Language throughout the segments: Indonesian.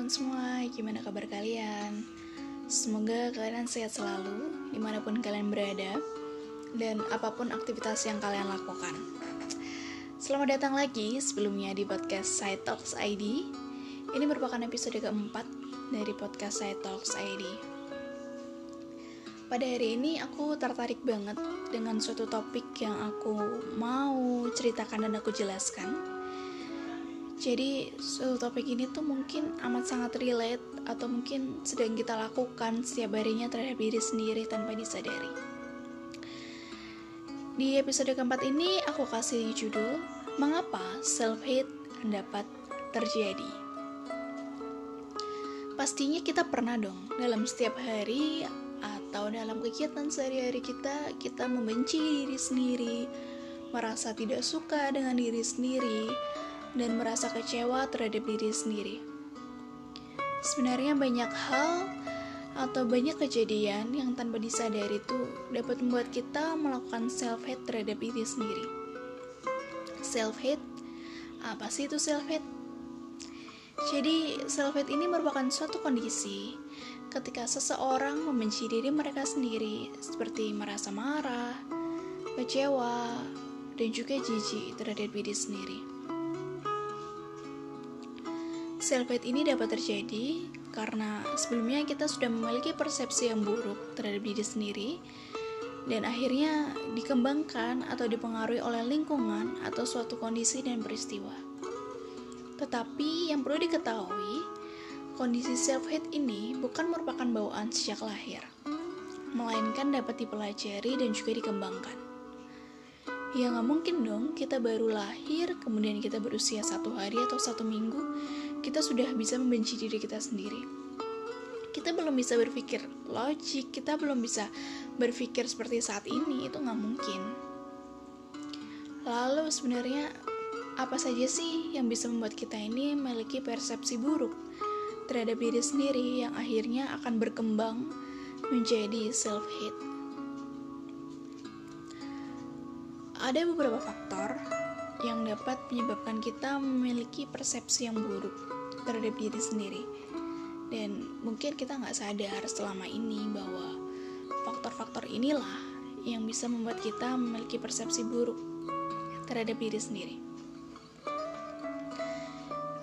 teman-teman semua, gimana kabar kalian? Semoga kalian sehat selalu, di mana pun kalian berada, dan apa pun aktivitas yang kalian lakukan. Selamat datang lagi sebelumnya di podcast Side Talks ID. Ini merupakan episode keempat dari podcast Side Talks ID. Pada hari ini aku tertarik banget dengan suatu topik yang aku mau ceritakan dan aku jelaskan jadi topik ini tuh mungkin amat sangat relate atau mungkin sedang kita lakukan setiap harinya terhadap diri sendiri tanpa disadari. Di episode keempat ini aku kasih judul Mengapa Self-Hate Dapat Terjadi. Pastinya kita pernah dong dalam setiap hari atau dalam kegiatan sehari-hari kita kita membenci diri sendiri, merasa tidak suka dengan diri sendiri, dan merasa kecewa terhadap diri sendiri. Sebenarnya banyak hal atau banyak kejadian yang tanpa disadari itu dapat membuat kita melakukan self-hate terhadap diri sendiri. Self-hate? Apa sih itu self-hate? Jadi, self-hate ini merupakan suatu kondisi ketika seseorang membenci diri mereka sendiri seperti merasa marah, kecewa, dan juga jijik terhadap diri sendiri. Self-hate ini dapat terjadi karena sebelumnya kita sudah memiliki persepsi yang buruk terhadap diri sendiri dan akhirnya dikembangkan atau dipengaruhi oleh lingkungan atau suatu kondisi dan peristiwa. Tetapi yang perlu diketahui, kondisi self-hate ini bukan merupakan bawaan sejak lahir, melainkan dapat dipelajari dan juga dikembangkan. Ya nggak mungkin dong kita baru lahir, kemudian kita berusia satu hari atau satu minggu, kita sudah bisa membenci diri kita sendiri. Kita belum bisa berpikir logik, kita belum bisa berpikir seperti saat ini, itu nggak mungkin. Lalu sebenarnya apa saja sih yang bisa membuat kita ini memiliki persepsi buruk terhadap diri sendiri yang akhirnya akan berkembang menjadi self-hate? Ada beberapa faktor yang dapat menyebabkan kita memiliki persepsi yang buruk terhadap diri sendiri dan mungkin kita nggak sadar selama ini bahwa faktor-faktor inilah yang bisa membuat kita memiliki persepsi buruk terhadap diri sendiri.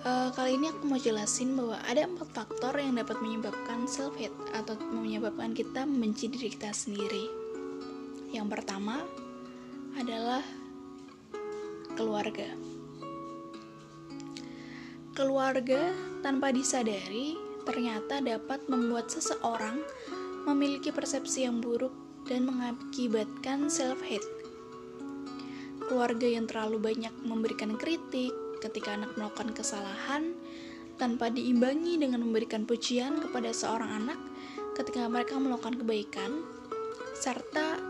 Uh, kali ini aku mau jelasin bahwa ada empat faktor yang dapat menyebabkan self hate atau menyebabkan kita membenci diri kita sendiri. Yang pertama adalah keluarga. Keluarga tanpa disadari ternyata dapat membuat seseorang memiliki persepsi yang buruk dan mengakibatkan self-hate. Keluarga yang terlalu banyak memberikan kritik ketika anak melakukan kesalahan tanpa diimbangi dengan memberikan pujian kepada seorang anak ketika mereka melakukan kebaikan, serta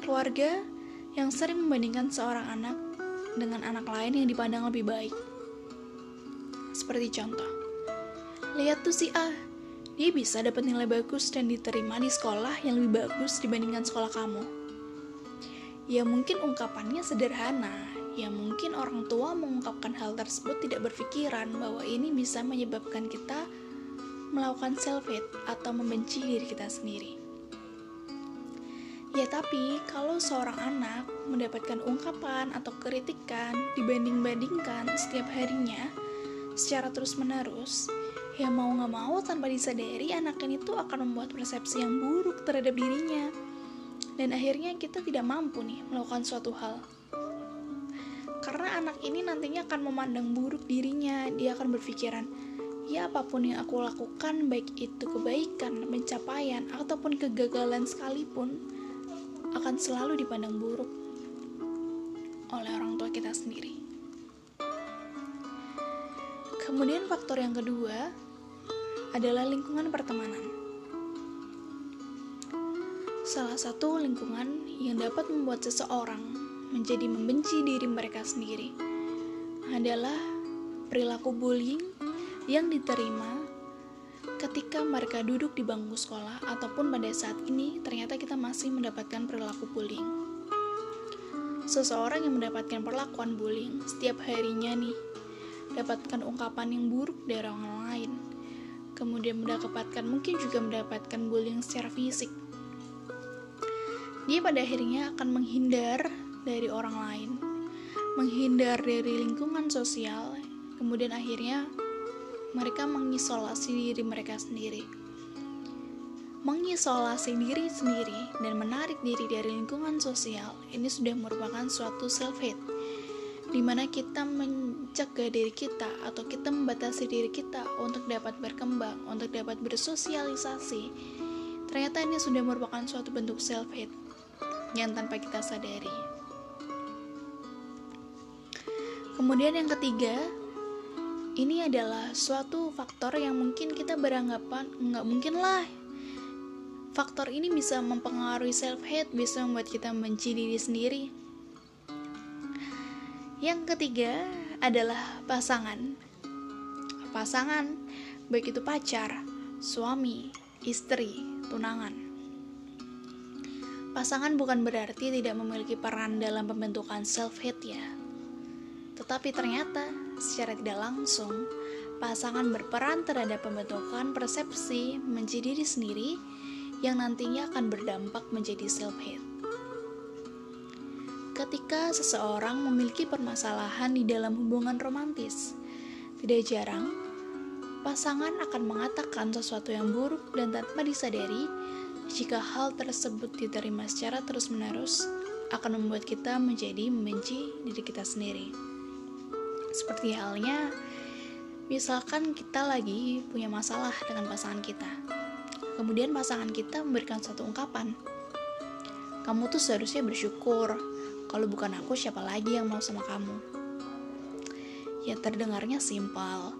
keluarga yang sering membandingkan seorang anak dengan anak lain yang dipandang lebih baik. Seperti contoh, lihat tuh si A, dia bisa dapat nilai bagus dan diterima di sekolah yang lebih bagus dibandingkan sekolah kamu. Ya mungkin ungkapannya sederhana, ya mungkin orang tua mengungkapkan hal tersebut tidak berpikiran bahwa ini bisa menyebabkan kita melakukan self-hate atau membenci diri kita sendiri. Ya tapi kalau seorang anak mendapatkan ungkapan atau kritikan dibanding-bandingkan setiap harinya secara terus-menerus, ya mau nggak mau tanpa disadari anak ini tuh akan membuat persepsi yang buruk terhadap dirinya. Dan akhirnya kita tidak mampu nih melakukan suatu hal. Karena anak ini nantinya akan memandang buruk dirinya, dia akan berpikiran, ya apa pun yang aku lakukan, baik itu kebaikan, pencapaian, ataupun kegagalan sekalipun, akan selalu dipandang buruk oleh orang tua kita sendiri. Kemudian faktor yang kedua adalah lingkungan pertemanan. Salah satu lingkungan yang dapat membuat seseorang menjadi membenci diri mereka sendiri adalah perilaku bullying yang diterima ketika mereka duduk di bangku sekolah ataupun pada saat ini ternyata kita masih mendapatkan perilaku bullying. Seseorang yang mendapatkan perlakuan bullying setiap harinya nih, dapatkan ungkapan yang buruk dari orang lain, kemudian mendapatkan mungkin juga mendapatkan bullying secara fisik. Dia pada akhirnya akan menghindar dari orang lain, menghindar dari lingkungan sosial, kemudian akhirnya mereka mengisolasi diri mereka sendiri. Mengisolasi diri sendiri dan menarik diri dari lingkungan sosial ini sudah merupakan suatu self-hate di mana kita mencegah diri kita atau kita membatasi diri kita untuk dapat berkembang, untuk dapat bersosialisasi. Ternyata ini sudah merupakan suatu bentuk self-hate yang tanpa kita sadari. Kemudian yang ketiga, ini adalah suatu faktor yang mungkin kita beranggapan nggak mungkin lah. Faktor ini bisa mempengaruhi self-hate, bisa membuat kita membenci diri sendiri yang ketiga adalah pasangan. Pasangan, baik itu pacar, suami, istri, tunangan. Pasangan bukan berarti tidak memiliki peran dalam pembentukan self-hate ya. Tetapi ternyata secara tidak langsung, pasangan berperan terhadap pembentukan persepsi menjadi diri sendiri yang nantinya akan berdampak menjadi self-hate ketika seseorang memiliki permasalahan di dalam hubungan romantis. Tidak jarang, pasangan akan mengatakan sesuatu yang buruk dan tanpa disadari, jika hal tersebut diterima secara terus-menerus, akan membuat kita menjadi membenci diri kita sendiri. Seperti halnya, misalkan kita lagi punya masalah dengan pasangan kita. Kemudian pasangan kita memberikan satu ungkapan. Kamu tuh seharusnya bersyukur kalau bukan aku, siapa lagi yang mau sama kamu? Ya terdengarnya simpel,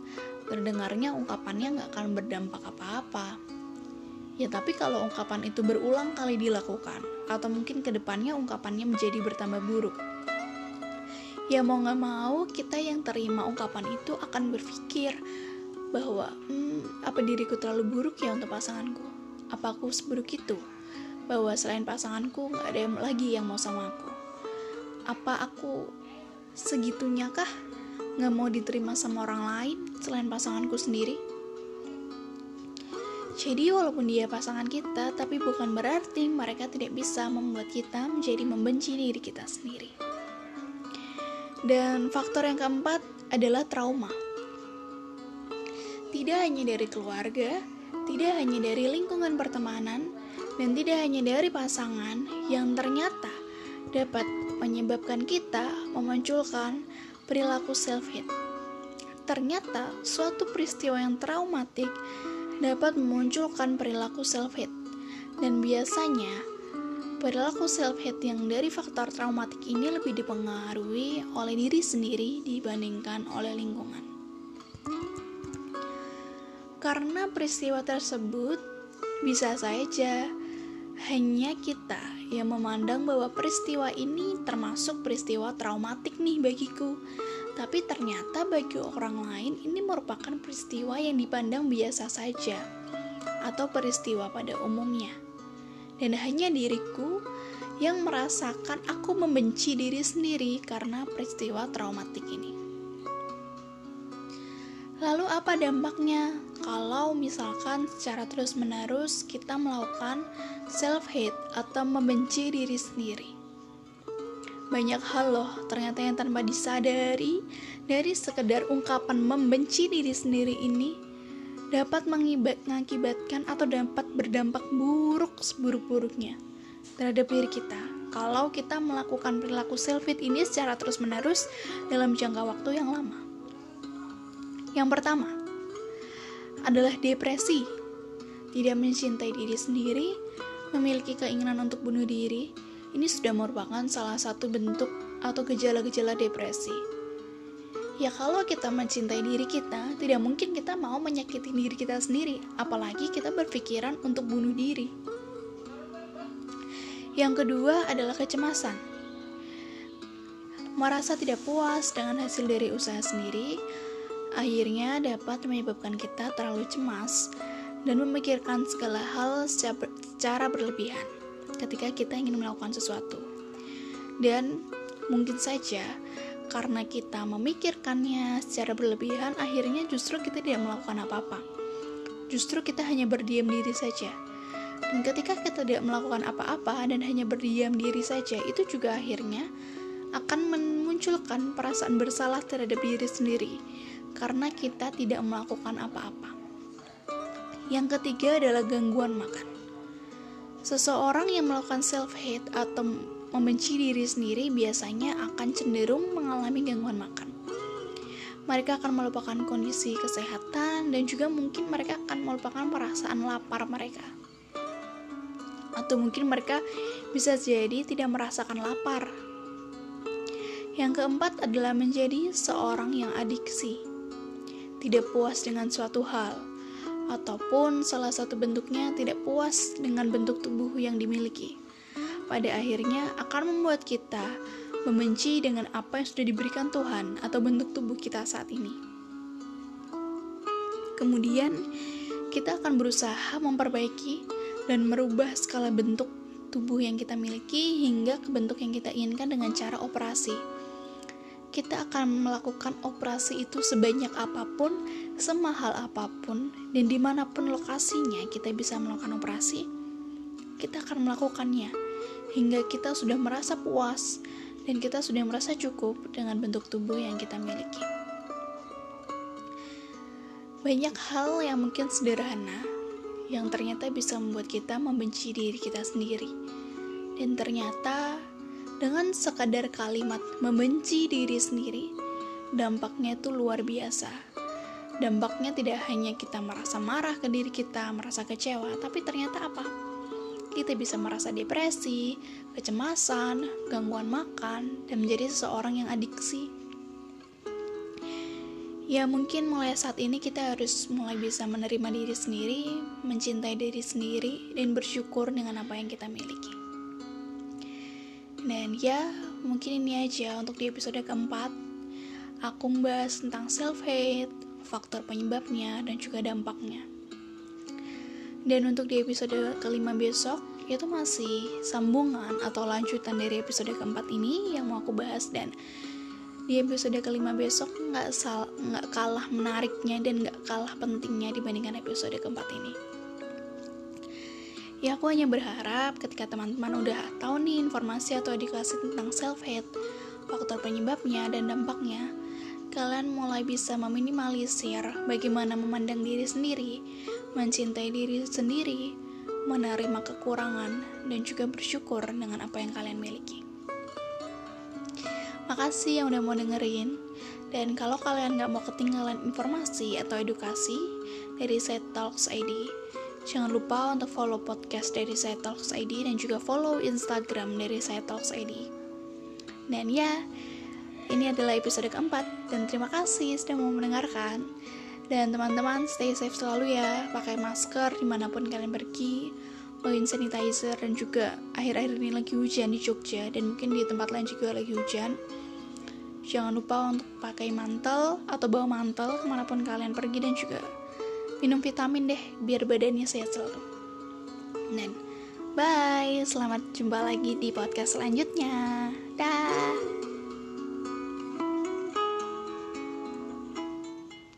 terdengarnya ungkapannya nggak akan berdampak apa-apa. Ya tapi kalau ungkapan itu berulang kali dilakukan, atau mungkin ke depannya ungkapannya menjadi bertambah buruk. Ya mau nggak mau, kita yang terima ungkapan itu akan berpikir bahwa hmm, apa diriku terlalu buruk ya untuk pasanganku? Apa aku seburuk itu? Bahwa selain pasanganku nggak ada yang lagi yang mau sama aku apa aku segitunya kah nggak mau diterima sama orang lain selain pasanganku sendiri? Jadi walaupun dia pasangan kita, tapi bukan berarti mereka tidak bisa membuat kita menjadi membenci diri kita sendiri. Dan faktor yang keempat adalah trauma. Tidak hanya dari keluarga, tidak hanya dari lingkungan pertemanan, dan tidak hanya dari pasangan yang ternyata dapat menyebabkan kita memunculkan perilaku self-hate. Ternyata, suatu peristiwa yang traumatik dapat memunculkan perilaku self-hate. Dan biasanya, perilaku self-hate yang dari faktor traumatik ini lebih dipengaruhi oleh diri sendiri dibandingkan oleh lingkungan. Karena peristiwa tersebut bisa saja hanya kita yang memandang bahwa peristiwa ini termasuk peristiwa traumatik nih bagiku. Tapi ternyata bagi orang lain ini merupakan peristiwa yang dipandang biasa saja atau peristiwa pada umumnya. Dan hanya diriku yang merasakan aku membenci diri sendiri karena peristiwa traumatik ini. Lalu apa dampaknya kalau misalkan secara terus-menerus kita melakukan self-hate atau membenci diri sendiri? Banyak hal loh ternyata yang tanpa disadari dari sekedar ungkapan membenci diri sendiri ini dapat mengakibatkan atau dapat berdampak buruk seburuk-buruknya terhadap diri kita kalau kita melakukan perilaku self-hate ini secara terus-menerus dalam jangka waktu yang lama. Yang pertama adalah depresi. Tidak mencintai diri sendiri, memiliki keinginan untuk bunuh diri, ini sudah merupakan salah satu bentuk atau gejala-gejala depresi. Ya kalau kita mencintai diri kita, tidak mungkin kita mau menyakiti diri kita sendiri, apalagi kita berpikiran untuk bunuh diri. Yang kedua adalah kecemasan. Merasa tidak puas dengan hasil dari usaha sendiri, akhirnya dapat menyebabkan kita terlalu cemas dan memikirkan segala hal secara berlebihan ketika kita ingin melakukan sesuatu. Dan mungkin saja karena kita memikirkannya secara berlebihan, akhirnya justru kita tidak melakukan apa-apa. justru kita hanya berdiam diri saja. Dan ketika kita tidak melakukan apa-apa dan hanya berdiam diri saja, itu juga akhirnya akan memunculkan perasaan bersalah terhadap diri sendiri karena kita tidak melakukan apa-apa. Yang ketiga adalah gangguan makan. Seseorang yang melakukan self-hate atau membenci diri sendiri biasanya akan cenderung mengalami gangguan makan. Mereka akan melupakan kondisi kesehatan dan juga mungkin mereka akan melupakan perasaan lapar mereka. Atau mungkin mereka bisa jadi tidak merasakan lapar. Yang keempat adalah menjadi seorang yang adiksi. Tidak puas dengan suatu hal, ataupun salah satu bentuknya tidak puas dengan bentuk tubuh yang dimiliki pada akhirnya akan membuat kita membenci dengan apa yang sudah diberikan Tuhan atau bentuk tubuh kita saat ini. Kemudian, kita akan berusaha memperbaiki dan merubah skala bentuk tubuh yang kita miliki hingga ke bentuk yang kita inginkan dengan cara operasi. Kita akan melakukan operasi itu sebanyak apa pun, semahal apa pun, dan di mana pun lokasinya kita bisa melakukan operasi, kita akan melakukannya hingga kita sudah merasa puas dan kita sudah merasa cukup dengan bentuk tubuh yang kita miliki. Banyak hal yang mungkin sederhana yang ternyata bisa membuat kita membenci diri kita sendiri. Dan ternyata dengan sekadar kalimat membenci diri sendiri, dampaknya itu luar biasa. Dampaknya tidak hanya kita merasa marah ke diri kita, merasa kecewa, tapi ternyata apa? Kita bisa merasa depresi, kecemasan, gangguan makan, dan menjadi seseorang yang adiksi. Ya mungkin mulai saat ini kita harus mulai bisa menerima diri sendiri, mencintai diri sendiri, dan bersyukur dengan apa yang kita miliki. Dan ya, mungkin ini aja untuk di episode keempat. Aku membahas tentang self-hate, faktor penyebabnya, dan juga dampaknya. Dan untuk di episode kelima besok, itu masih sambungan atau lanjutan dari episode keempat ini yang mau aku bahas dan di episode kelima besok nggak sal nggak kalah menariknya dan nggak kalah pentingnya dibandingkan episode keempat ini. Ya aku hanya berharap ketika teman-teman udah tahu nih informasi atau edukasi tentang self hate, faktor penyebabnya dan dampaknya, kalian mulai bisa meminimalisir bagaimana memandang diri sendiri, mencintai diri sendiri, menerima kekurangan, dan juga bersyukur dengan apa yang kalian miliki. Makasih yang udah mau dengerin, dan kalau kalian gak mau ketinggalan informasi atau edukasi dari Set Talks ID, jangan lupa untuk follow podcast dari Set Talks ID dan juga follow Instagram dari Set Talks ID. Dan ya, ini adalah episode keempat, dan terima kasih sudah mau mendengarkan. Dan teman-teman stay safe selalu ya, pakai masker di mana pun kalian pergi, bawain sanitizer dan juga akhir-akhir ini lagi hujan di Jogja dan mungkin di tempat lain juga lagi hujan. Jangan lupa untuk pakai mantel atau bawa mantel ke mana pun kalian pergi dan juga minum vitamin deh biar badannya sehat selalu. Dan bye, selamat jumpa lagi di podcast selanjutnya. Dah.